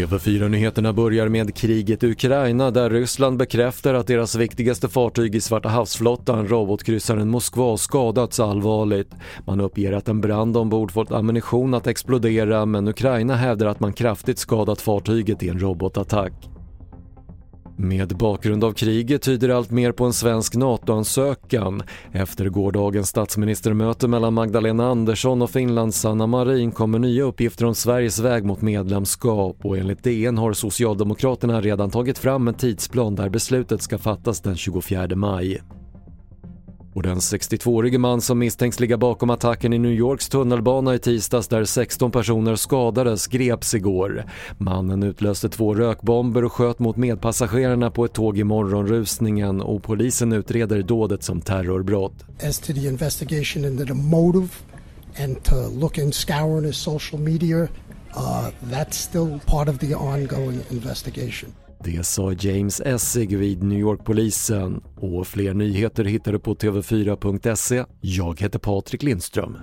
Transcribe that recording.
TV4-nyheterna börjar med kriget i Ukraina där Ryssland bekräftar att deras viktigaste fartyg i Svarta havsflottan, robotkryssaren Moskva, skadats allvarligt. Man uppger att en brand ombord fått ammunition att explodera men Ukraina hävdar att man kraftigt skadat fartyget i en robotattack. Med bakgrund av kriget tyder allt mer på en svensk NATO-ansökan. Efter gårdagens statsministermöte mellan Magdalena Andersson och Finlands Sanna Marin kommer nya uppgifter om Sveriges väg mot medlemskap och enligt DN har Socialdemokraterna redan tagit fram en tidsplan där beslutet ska fattas den 24 maj. Och den 62-årige man som misstänks ligga bakom attacken i New Yorks tunnelbana i tisdags där 16 personer skadades greps igår. Mannen utlöste två rökbomber och sköt mot medpassagerarna på ett tåg i morgonrusningen och polisen utreder dådet som terrorbrott. As to the investigation into the motive and to look and scour his social media, uh, that's still part of the ongoing investigation. Det sa James Essig vid New York-polisen och fler nyheter hittar du på tv4.se. Jag heter Patrik Lindström.